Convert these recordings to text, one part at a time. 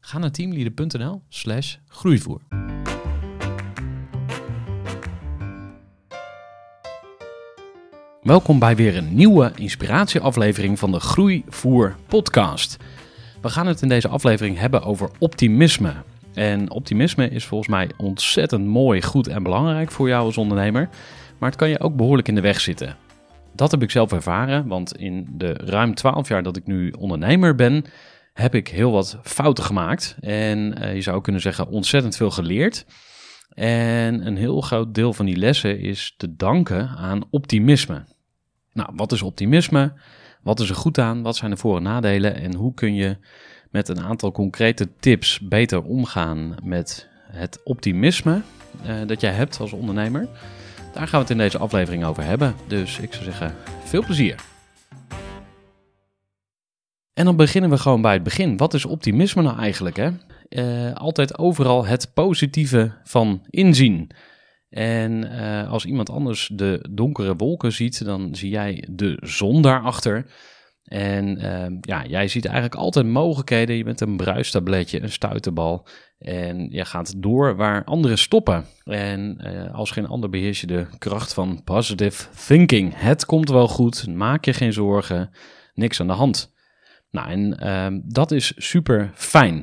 Ga naar teamleader.nl slash groeivoer. Welkom bij weer een nieuwe inspiratieaflevering van de Groeivoer podcast. We gaan het in deze aflevering hebben over optimisme. En optimisme is volgens mij ontzettend mooi, goed en belangrijk voor jou als ondernemer. Maar het kan je ook behoorlijk in de weg zitten. Dat heb ik zelf ervaren, want in de ruim 12 jaar dat ik nu ondernemer ben, heb ik heel wat fouten gemaakt. En uh, je zou kunnen zeggen ontzettend veel geleerd. En een heel groot deel van die lessen is te danken aan optimisme. Nou, wat is optimisme? Wat is er goed aan? Wat zijn de voor- en nadelen? En hoe kun je met een aantal concrete tips beter omgaan met het optimisme uh, dat jij hebt als ondernemer? Daar gaan we het in deze aflevering over hebben. Dus ik zou zeggen, veel plezier. En dan beginnen we gewoon bij het begin. Wat is optimisme nou eigenlijk? Hè? Uh, altijd overal het positieve van inzien. En uh, als iemand anders de donkere wolken ziet, dan zie jij de zon daarachter. En uh, ja, jij ziet eigenlijk altijd mogelijkheden. Je bent een bruistabletje, een stuiterbal. En je gaat door waar anderen stoppen. En als geen ander beheers je de kracht van positive thinking. Het komt wel goed, maak je geen zorgen, niks aan de hand. Nou, en uh, dat is super fijn.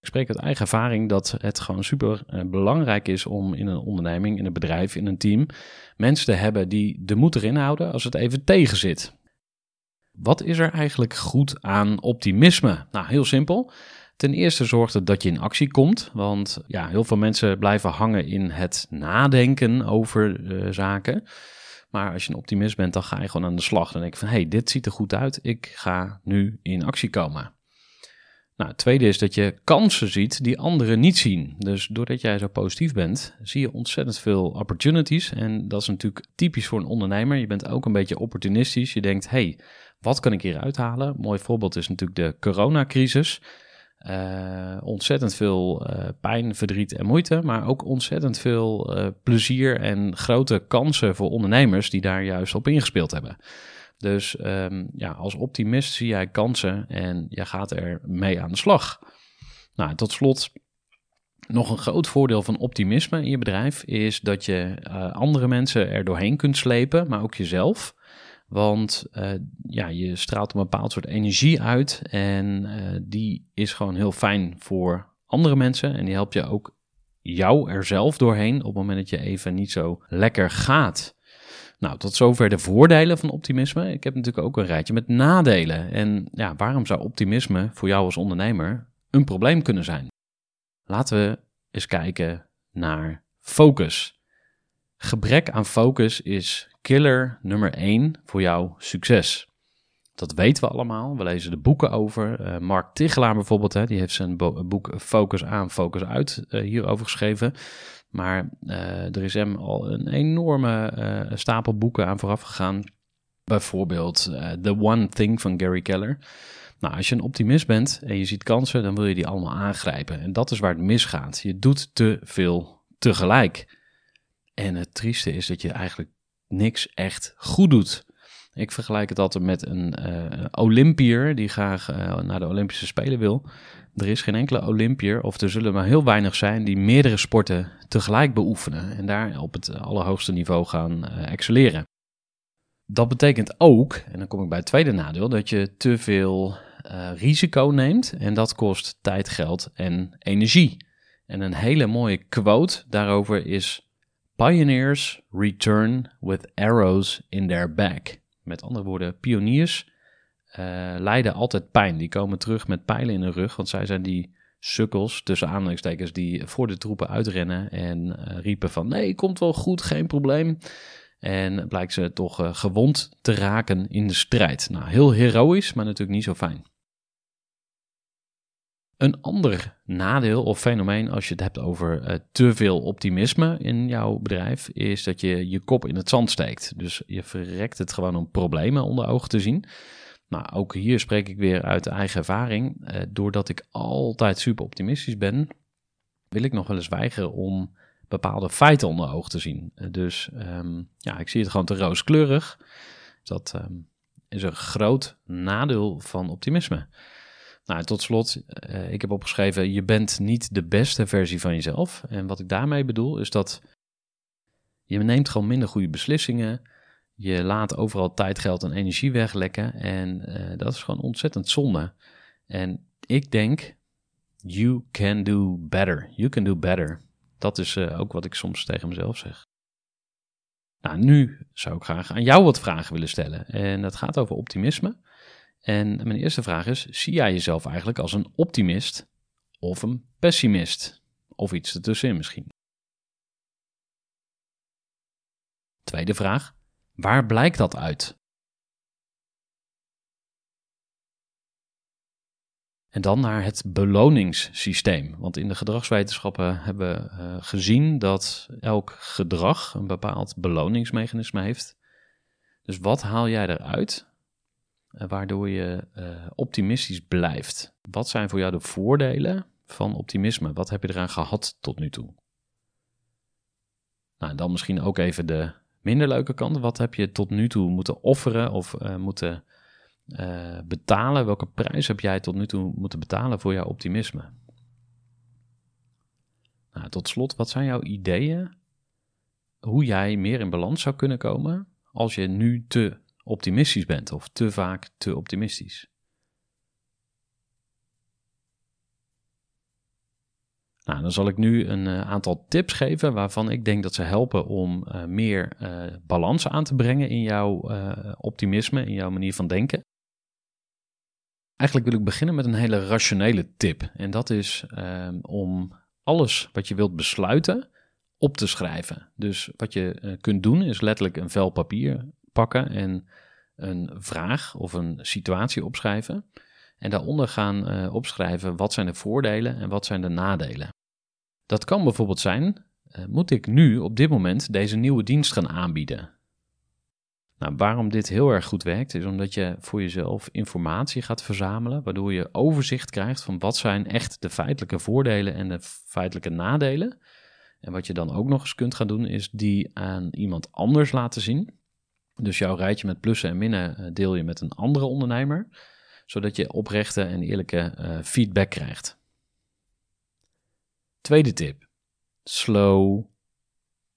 Ik spreek uit eigen ervaring dat het gewoon super uh, belangrijk is om in een onderneming, in een bedrijf, in een team mensen te hebben die de moed erin houden als het even tegen zit. Wat is er eigenlijk goed aan optimisme? Nou, heel simpel. Ten eerste zorgt het dat je in actie komt, want ja, heel veel mensen blijven hangen in het nadenken over uh, zaken. Maar als je een optimist bent, dan ga je gewoon aan de slag. Dan denk je van, hey, dit ziet er goed uit, ik ga nu in actie komen. Nou, het tweede is dat je kansen ziet die anderen niet zien. Dus doordat jij zo positief bent, zie je ontzettend veel opportunities. En dat is natuurlijk typisch voor een ondernemer. Je bent ook een beetje opportunistisch. Je denkt, hey, wat kan ik hier uithalen? Mooi voorbeeld is natuurlijk de coronacrisis. Uh, ontzettend veel uh, pijn, verdriet en moeite, maar ook ontzettend veel uh, plezier en grote kansen voor ondernemers die daar juist op ingespeeld hebben. Dus um, ja, als optimist zie jij kansen en je gaat er mee aan de slag. Nou, tot slot, nog een groot voordeel van optimisme in je bedrijf is dat je andere mensen er doorheen kunt slepen, maar ook jezelf. Want uh, ja, je straalt een bepaald soort energie uit en uh, die is gewoon heel fijn voor andere mensen. En die helpt je ook jou er zelf doorheen op het moment dat je even niet zo lekker gaat. Nou, tot zover de voordelen van optimisme. Ik heb natuurlijk ook een rijtje met nadelen. En ja, waarom zou optimisme voor jou als ondernemer een probleem kunnen zijn? Laten we eens kijken naar focus. Gebrek aan focus is killer nummer 1 voor jouw succes. Dat weten we allemaal. We lezen de boeken over. Uh, Mark Tichelaar bijvoorbeeld, hè, die heeft zijn boek Focus aan, Focus uit uh, hierover geschreven. Maar uh, er is hem al een enorme stapel boeken aan vooraf gegaan. Bijvoorbeeld The One Thing van Gary Keller. Nou, als je een optimist bent en je ziet kansen, dan wil je die allemaal aangrijpen. En dat is waar het misgaat. Je doet te veel tegelijk. En het trieste is dat je eigenlijk niks echt goed doet. Ik vergelijk het altijd met een uh, Olympier die graag uh, naar de Olympische Spelen wil. Er is geen enkele Olympier, of er zullen maar heel weinig zijn, die meerdere sporten tegelijk beoefenen en daar op het allerhoogste niveau gaan uh, excelleren. Dat betekent ook, en dan kom ik bij het tweede nadeel, dat je te veel risico neemt en dat kost tijd, geld en energie. En een hele mooie quote daarover is: Pioneers return with arrows in their back. Met andere woorden, pioniers uh, lijden altijd pijn. Die komen terug met pijlen in hun rug, want zij zijn die sukkels, tussen aanhalingstekens, die voor de troepen uitrennen en uh, riepen van nee, komt wel goed, geen probleem. En blijkt ze toch uh, gewond te raken in de strijd. Nou, heel heroïs, maar natuurlijk niet zo fijn. Een ander nadeel of fenomeen als je het hebt over uh, te veel optimisme in jouw bedrijf, is dat je je kop in het zand steekt. Dus je verrekt het gewoon om problemen onder ogen te zien. Nou, ook hier spreek ik weer uit eigen ervaring. Uh, doordat ik altijd super optimistisch ben, wil ik nog wel eens weigeren om bepaalde feiten onder ogen te zien. Uh, dus um, ja, ik zie het gewoon te rooskleurig. Dat um, is een groot nadeel van optimisme. Nou, tot slot, uh, ik heb opgeschreven: je bent niet de beste versie van jezelf. En wat ik daarmee bedoel, is dat je neemt gewoon minder goede beslissingen. Je laat overal tijd, geld en energie weglekken. En uh, dat is gewoon ontzettend zonde. En ik denk, you can do better. You can do better. Dat is uh, ook wat ik soms tegen mezelf zeg. Nou, nu zou ik graag aan jou wat vragen willen stellen. En dat gaat over optimisme. En mijn eerste vraag is: zie jij jezelf eigenlijk als een optimist of een pessimist? Of iets ertussenin misschien? Tweede vraag: waar blijkt dat uit? En dan naar het beloningssysteem. Want in de gedragswetenschappen hebben we uh, gezien dat elk gedrag een bepaald beloningsmechanisme heeft. Dus wat haal jij eruit waardoor je uh, optimistisch blijft. Wat zijn voor jou de voordelen van optimisme? Wat heb je eraan gehad tot nu toe? Nou, dan misschien ook even de minder leuke kant. Wat heb je tot nu toe moeten offeren of uh, moeten betalen? Welke prijs heb jij tot nu toe moeten betalen voor jouw optimisme? Nou, tot slot, wat zijn jouw ideeën hoe jij meer in balans zou kunnen komen als je nu te optimistisch bent of te vaak te optimistisch. Nou, dan zal ik nu een uh, aantal tips geven waarvan ik denk dat ze helpen om uh, meer uh, balans aan te brengen in jouw optimisme, in jouw manier van denken. Eigenlijk wil ik beginnen met een hele rationele tip. En dat is ehm, om alles wat je wilt besluiten op te schrijven. Dus wat je kunt doen is letterlijk een vel papier pakken en een vraag of een situatie opschrijven. En daaronder gaan uh, opschrijven wat zijn de voordelen en wat zijn de nadelen. Dat kan bijvoorbeeld zijn, uh, moet ik nu op dit moment deze nieuwe dienst gaan aanbieden? Nou, waarom dit heel erg goed werkt, is omdat je voor jezelf informatie gaat verzamelen, waardoor je overzicht krijgt van wat zijn echt de feitelijke voordelen en de feitelijke nadelen. En wat je dan ook nog eens kunt gaan doen, is die aan iemand anders laten zien. Dus jouw rijtje met plussen en minnen eh, deel je met een andere ondernemer, zodat je oprechte en eerlijke uh, feedback krijgt. Tweede tip: slow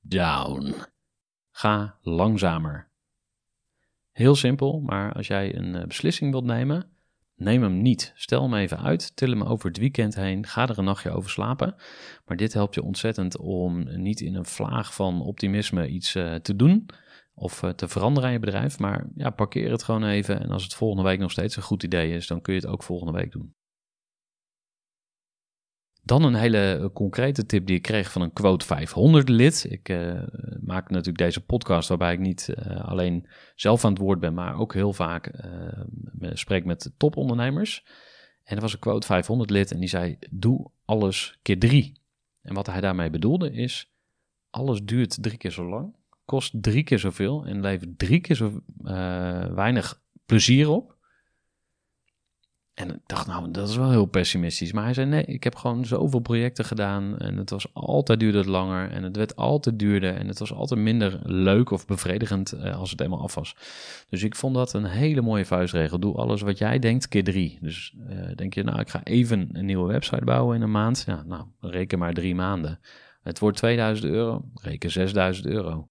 down. Ga langzamer. Heel simpel, maar als jij een uh, beslissing wilt nemen, neem hem niet. Stel hem even uit, til hem over het weekend heen, ga er een nachtje over slapen. Maar dit helpt je ontzettend om niet in een vlaag van optimisme iets te doen of uh, te veranderen aan je bedrijf. Maar ja, parkeer het gewoon even. En als het volgende week nog steeds een goed idee is, dan kun je het ook volgende week doen. Dan een hele eh, concrete tip die ik kreeg van een Quote 500 lid. Ik uh, maak natuurlijk deze podcast waarbij ik niet alleen zelf aan het woord ben, maar ook heel vaak spreek met topondernemers. En er was een Quote 500 lid en die zei: Doe alles keer drie. En wat hij daarmee bedoelde is: alles duurt drie keer zo lang kost drie keer zoveel en levert drie keer zo uh, weinig plezier op. En ik dacht, nou, dat is wel heel pessimistisch. Maar hij zei, nee, ik heb gewoon zoveel projecten gedaan. En het was altijd duurde langer. En het werd altijd duurder. En het was altijd minder leuk of bevredigend uh, als het helemaal af was. Dus ik vond dat een hele mooie vuistregel. Doe alles wat jij denkt, keer drie. Dus uh, denk je, nou, ik ga even een nieuwe website bouwen in een maand. Ja, nou, reken maar drie maanden. Het wordt 2000 euro, reken 6000 euro.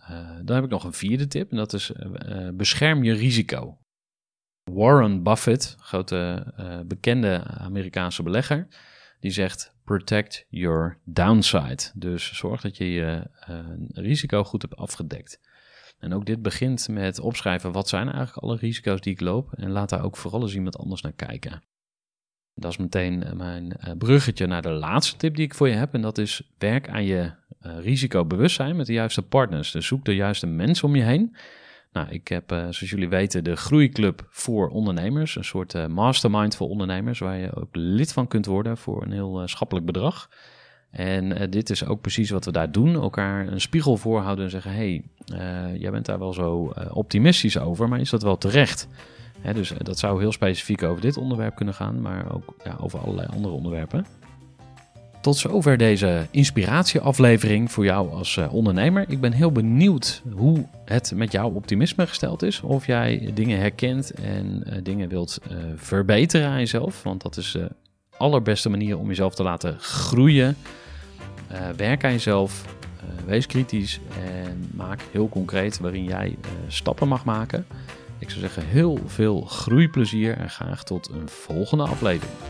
Uh, dan heb ik nog een vierde tip en dat is uh, bescherm je risico. Warren Buffett, grote bekende Amerikaanse belegger, die zegt: protect your downside. Dus zorg dat je je risico goed hebt afgedekt. En ook dit begint met opschrijven wat zijn eigenlijk alle risico's die ik loop. En laat daar ook vooral eens iemand anders naar kijken. Dat is meteen eh, mijn eh, bruggetje naar de laatste tip die ik voor je heb. En dat is werk aan je risicobewustzijn met de juiste partners. Dus zoek de juiste mensen om je heen. Nou, ik heb, uh, zoals jullie weten, de Groeiclub voor ondernemers. Een soort uh, mastermind voor ondernemers, waar je ook lid van kunt worden voor een heel schappelijk bedrag. En dit is ook precies wat we daar doen. Elkaar een spiegel voorhouden en zeggen: hey, jij bent daar wel zo optimistisch over, maar is dat wel terecht? Hè, dus dat zou heel specifiek over dit onderwerp kunnen gaan, maar ook ja, over allerlei andere onderwerpen. Tot zover deze inspiratieaflevering voor jou als uh, ondernemer. Ik ben heel benieuwd hoe het met jouw optimisme gesteld is. Of jij dingen herkent en uh, dingen wilt uh, verbeteren aan jezelf. Want dat is de allerbeste manier om jezelf te laten groeien. werk aan jezelf. wees kritisch en maak heel concreet waarin jij stappen mag maken. Ik zou zeggen heel veel groeiplezier en graag tot een volgende aflevering.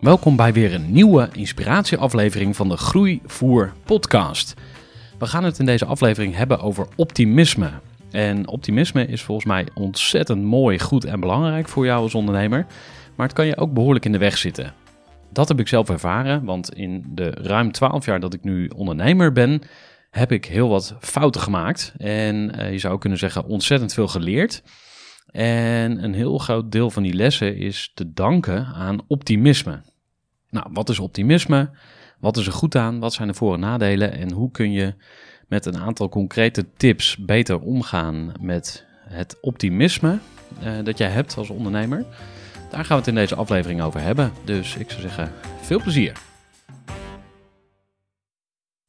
Welkom bij weer een nieuwe inspiratieaflevering van de Groeivoer podcast. We gaan het in deze aflevering hebben over optimisme. En optimisme is volgens mij ontzettend mooi, goed en belangrijk voor jou als ondernemer. Maar het kan je ook behoorlijk in de weg zitten. Dat heb ik zelf ervaren, want in de ruim 12 jaar dat ik nu ondernemer ben, heb ik heel wat fouten gemaakt. En uh, je zou kunnen zeggen ontzettend veel geleerd. En een heel groot deel van die lessen is te danken aan optimisme. Nou, wat is optimisme? Wat is er goed aan? Wat zijn de voor- en nadelen? En hoe kun je met een aantal concrete tips beter omgaan met het optimisme uh, dat jij hebt als ondernemer? Daar gaan we het in deze aflevering over hebben. Dus ik zou zeggen, veel plezier.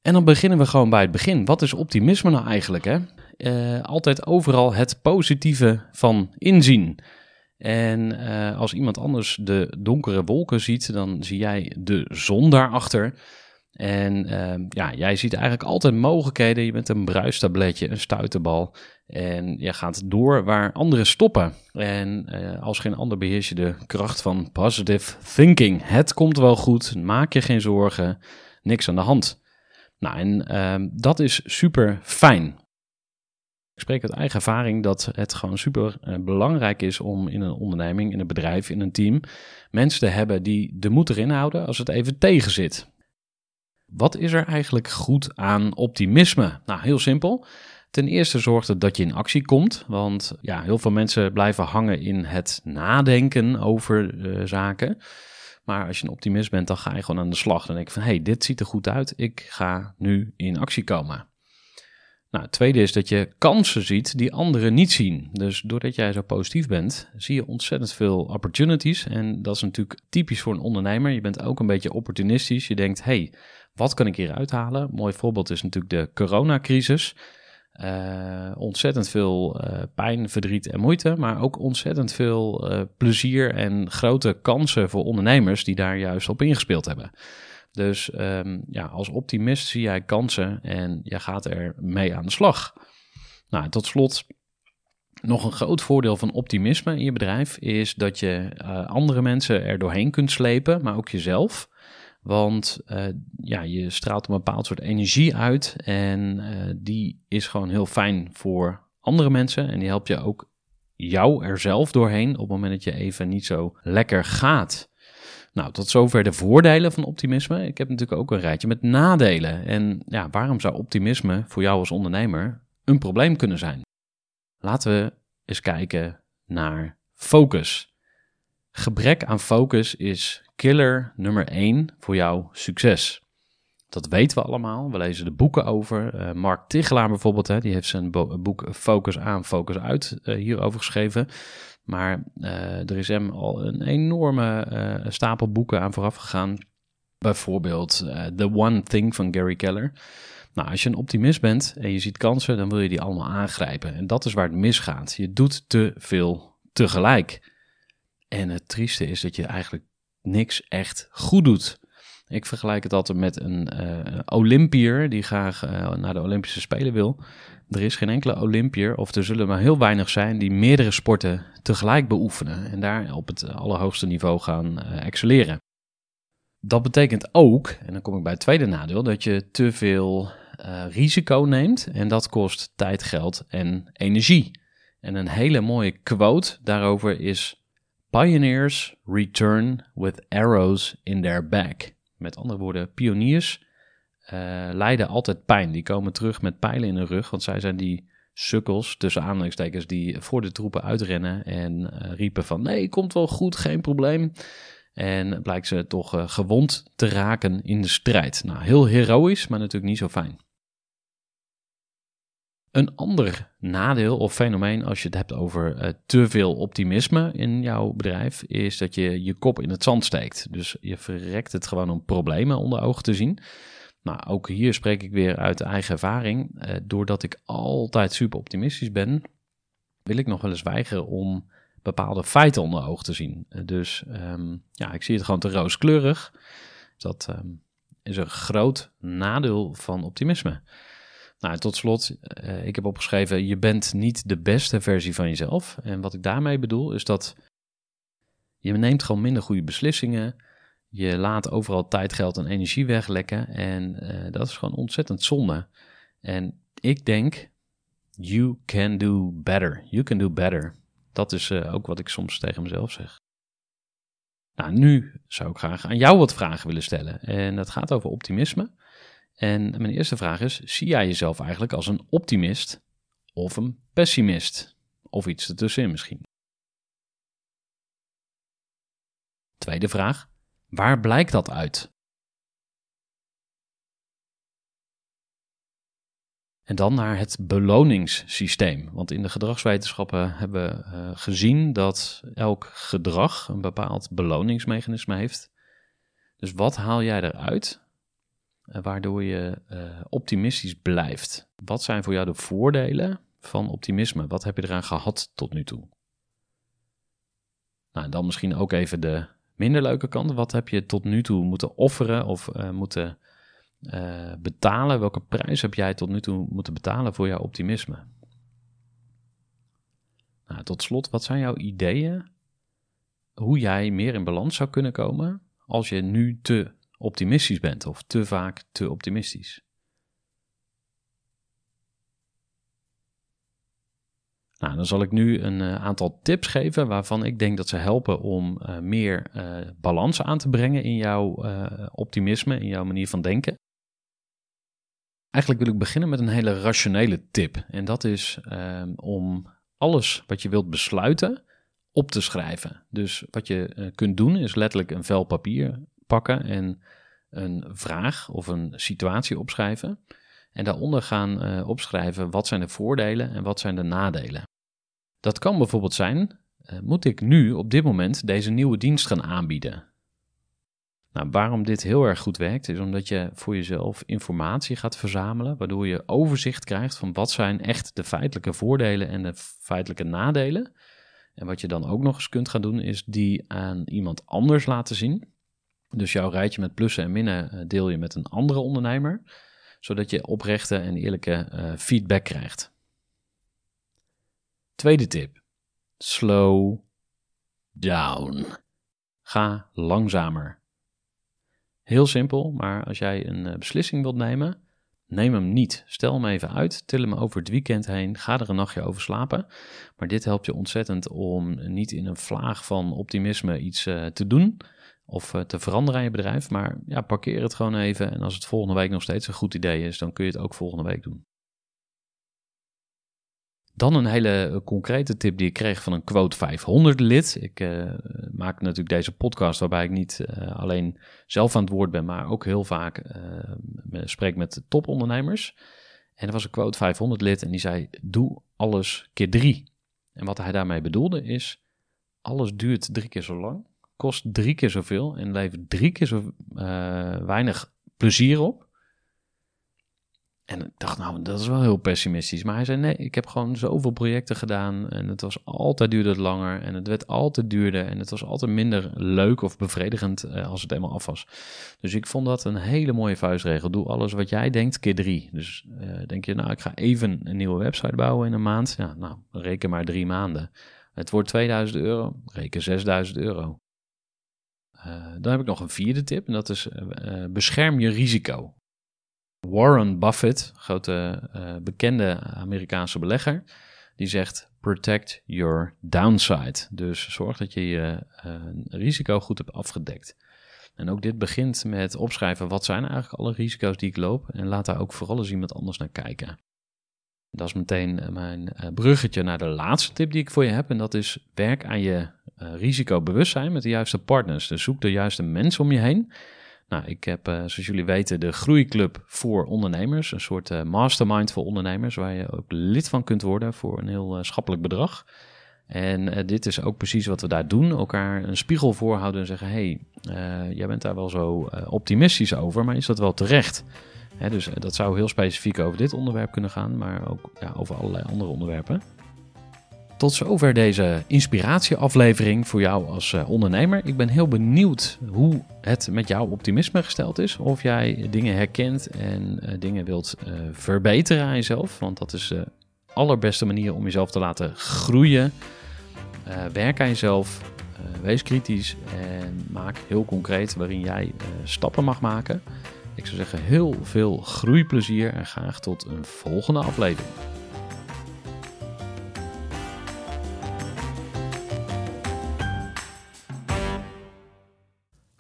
En dan beginnen we gewoon bij het begin. Wat is optimisme nou eigenlijk? Hè? Uh, altijd overal het positieve van inzien. En uh, als iemand anders de donkere wolken ziet, dan zie jij de zon daarachter. En uh, ja, jij ziet eigenlijk altijd mogelijkheden. Je bent een bruistabletje, een stuiterbal. En je gaat door waar anderen stoppen. En als geen ander beheers je de kracht van positive thinking. Het komt wel goed, maak je geen zorgen, niks aan de hand. Nou, en uh, dat is super fijn. Ik spreek uit eigen ervaring dat het gewoon super uh, belangrijk is om in een onderneming, in een bedrijf, in een team mensen te hebben die de moed erin houden als het even tegen zit. Wat is er eigenlijk goed aan optimisme? Nou, heel simpel. Ten eerste zorgt het dat je in actie komt, want ja, heel veel mensen blijven hangen in het nadenken over uh, zaken. Maar als je een optimist bent, dan ga je gewoon aan de slag. Dan denk je van, hey, dit ziet er goed uit. Ik ga nu in actie komen. Nou, het tweede is dat je kansen ziet die anderen niet zien. Dus doordat jij zo positief bent, zie je ontzettend veel opportunities. En dat is natuurlijk typisch voor een ondernemer. Je bent ook een beetje opportunistisch. Je denkt, hey, wat kan ik hier uithalen? Mooi voorbeeld is natuurlijk de coronacrisis. Uh, ontzettend veel uh, pijn, verdriet en moeite, maar ook ontzettend veel uh, plezier en grote kansen voor ondernemers die daar juist op ingespeeld hebben. Dus um, ja, als optimist zie jij kansen en je gaat er mee aan de slag. Nou, tot slot, nog een groot voordeel van optimisme in je bedrijf is dat je andere mensen er doorheen kunt slepen, maar ook jezelf. Want uh, ja, je straalt een bepaald soort energie uit en uh, die is gewoon heel fijn voor andere mensen. En die helpt je ook jou er zelf doorheen op het moment dat je even niet zo lekker gaat. Nou, tot zover de voordelen van optimisme. Ik heb natuurlijk ook een rijtje met nadelen. En ja, waarom zou optimisme voor jou als ondernemer een probleem kunnen zijn? Laten we eens kijken naar focus. Gebrek aan focus is killer nummer 1 voor jouw succes. Dat weten we allemaal. We lezen de boeken over. Uh, Mark Tichelaar bijvoorbeeld, hè, die heeft zijn boek Focus aan, Focus uit uh, hierover geschreven. Maar uh, er is hem al een enorme stapel boeken aan vooraf gegaan. Bijvoorbeeld The One Thing van Gary Keller. Nou, als je een optimist bent en je ziet kansen, dan wil je die allemaal aangrijpen. En dat is waar het misgaat. Je doet te veel tegelijk. En het trieste is dat je eigenlijk niks echt goed doet. Ik vergelijk het altijd met een uh, Olympier die graag uh, naar de Olympische Spelen wil. Er is geen enkele Olympier, of er zullen maar heel weinig zijn, die meerdere sporten tegelijk beoefenen en daar op het allerhoogste niveau gaan uh, excelleren. Dat betekent ook, en dan kom ik bij het tweede nadeel, dat je te veel risico neemt en dat kost tijd, geld en energie. En een hele mooie quote daarover is: Pioneers return with arrows in their back. Met andere woorden, pioniers uh, lijden altijd pijn. Die komen terug met pijlen in hun rug, want zij zijn die sukkels, tussen aanhalingstekens, die voor de troepen uitrennen en uh, riepen van nee, komt wel goed, geen probleem. En blijkt ze toch uh, gewond te raken in de strijd. Nou, heel heroïs, maar natuurlijk niet zo fijn. Een ander nadeel of fenomeen als je het hebt over uh, te veel optimisme in jouw bedrijf, is dat je je kop in het zand steekt. Dus je verrekt het gewoon om problemen onder ogen te zien. Nou, ook hier spreek ik weer uit eigen ervaring. Uh, doordat ik altijd super optimistisch ben, wil ik nog wel eens weigeren om bepaalde feiten onder ogen te zien. Uh, dus um, ja, ik zie het gewoon te rooskleurig. Dat um, is een groot nadeel van optimisme. Nou, tot slot, uh, ik heb opgeschreven: je bent niet de beste versie van jezelf. En wat ik daarmee bedoel, is dat je neemt gewoon minder goede beslissingen. Je laat overal tijd, geld en energie weglekken. En uh, dat is gewoon ontzettend zonde. En ik denk, you can do better. You can do better. Dat is uh, ook wat ik soms tegen mezelf zeg. Nou, nu zou ik graag aan jou wat vragen willen stellen. En dat gaat over optimisme. En mijn eerste vraag is: zie jij jezelf eigenlijk als een optimist of een pessimist? Of iets ertussenin misschien? Tweede vraag: waar blijkt dat uit? En dan naar het beloningssysteem. Want in de gedragswetenschappen hebben we uh, gezien dat elk gedrag een bepaald beloningsmechanisme heeft. Dus wat haal jij eruit eh, waardoor je uh, optimistisch blijft. Wat zijn voor jou de voordelen van optimisme? Wat heb je eraan gehad tot nu toe? Nou, dan misschien ook even de minder leuke kant. Wat heb je tot nu toe moeten offeren of uh, moeten betalen? Welke prijs heb jij tot nu toe moeten betalen voor jouw optimisme? Nou, tot slot, wat zijn jouw ideeën hoe jij meer in balans zou kunnen komen als je nu te optimistisch bent of te vaak te optimistisch. Nou, dan zal ik nu een uh, aantal tips geven waarvan ik denk dat ze helpen om uh, meer uh, balans aan te brengen in jouw optimisme, in jouw manier van denken. Eigenlijk wil ik beginnen met een hele rationele tip. En dat is ehm, om alles wat je wilt besluiten op te schrijven. Dus wat je kunt doen is letterlijk een vel papier pakken en een vraag of een situatie opschrijven. En daaronder gaan uh, opschrijven wat zijn de voordelen en wat zijn de nadelen. Dat kan bijvoorbeeld zijn, uh, moet ik nu op dit moment deze nieuwe dienst gaan aanbieden? Nou, waarom dit heel erg goed werkt, is omdat je voor jezelf informatie gaat verzamelen, waardoor je overzicht krijgt van wat zijn echt de feitelijke voordelen en de feitelijke nadelen. En wat je dan ook nog eens kunt gaan doen, is die aan iemand anders laten zien. Dus jouw rijtje met plussen en minnen eh, deel je met een andere ondernemer, zodat je oprechte en eerlijke uh, feedback krijgt. Tweede tip: slow down. Ga langzamer. Heel simpel, maar als jij een eh, beslissing wilt nemen, neem hem niet. Stel hem even uit, til hem over het weekend heen, ga er een nachtje over slapen. Maar dit helpt je ontzettend om niet in een vlaag van optimisme iets te doen of uh, te veranderen aan je bedrijf. Maar ja, parkeer het gewoon even en als het volgende week nog steeds een goed idee is, dan kun je het ook volgende week doen. Dan een hele eh, concrete tip die ik kreeg van een Quote 500 lid. Ik uh, maak natuurlijk deze podcast waarbij ik niet alleen zelf aan het woord ben, maar ook heel vaak spreek met topondernemers. En er was een Quote 500 lid en die zei: Doe alles keer drie. En wat hij daarmee bedoelde is: alles duurt drie keer zo lang, kost drie keer zoveel en levert drie keer zo weinig plezier op. En ik dacht, nou, dat is wel heel pessimistisch. Maar hij zei, nee, ik heb gewoon zoveel projecten gedaan. En het was altijd duurde langer. En het werd altijd duurder. En het was altijd minder leuk of bevredigend uh, als het eenmaal af was. Dus ik vond dat een hele mooie vuistregel. Doe alles wat jij denkt, keer drie. Dus uh, denk je, nou, ik ga even een nieuwe website bouwen in een maand. Ja, nou, reken maar drie maanden. Het wordt 2000 euro, reken 6000 euro. Uh, dan heb ik nog een vierde tip en dat is bescherm je risico. Warren Buffett, grote bekende Amerikaanse belegger, die zegt protect your downside. Dus zorg dat je je risico goed hebt afgedekt. En ook dit begint met opschrijven wat zijn eigenlijk alle risico's die ik loop en laat daar ook vooral eens iemand anders naar kijken. Dat is meteen eh, mijn bruggetje naar de laatste tip die ik voor je heb en dat is werk aan je risicobewustzijn met de juiste partners. Dus zoek de juiste mensen om je heen nou, ik heb, zoals jullie weten, de Groeiclub voor ondernemers. Een soort mastermind voor ondernemers, waar je ook lid van kunt worden voor een heel schappelijk bedrag. En dit is ook precies wat we daar doen. Elkaar een spiegel voorhouden en zeggen: hey, jij bent daar wel zo optimistisch over, maar is dat wel terecht? Hè, dus dat zou heel specifiek over dit onderwerp kunnen gaan, maar ook ja, over allerlei andere onderwerpen. Tot zover deze inspiratieaflevering voor jou als ondernemer. Ik ben heel benieuwd hoe het met jouw optimisme gesteld is. Of jij dingen herkent en dingen wilt verbeteren aan jezelf. Want dat is de allerbeste manier om jezelf te laten groeien. Werk aan jezelf. wees kritisch en maak heel concreet waarin jij stappen mag maken. Ik zou zeggen heel veel groeiplezier en graag tot een volgende aflevering.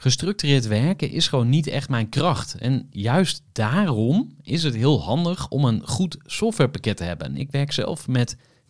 Gestructureerd werken is gewoon niet echt mijn kracht. En juist daarom is het heel handig om een goed softwarepakket te hebben. Ik werk zelf met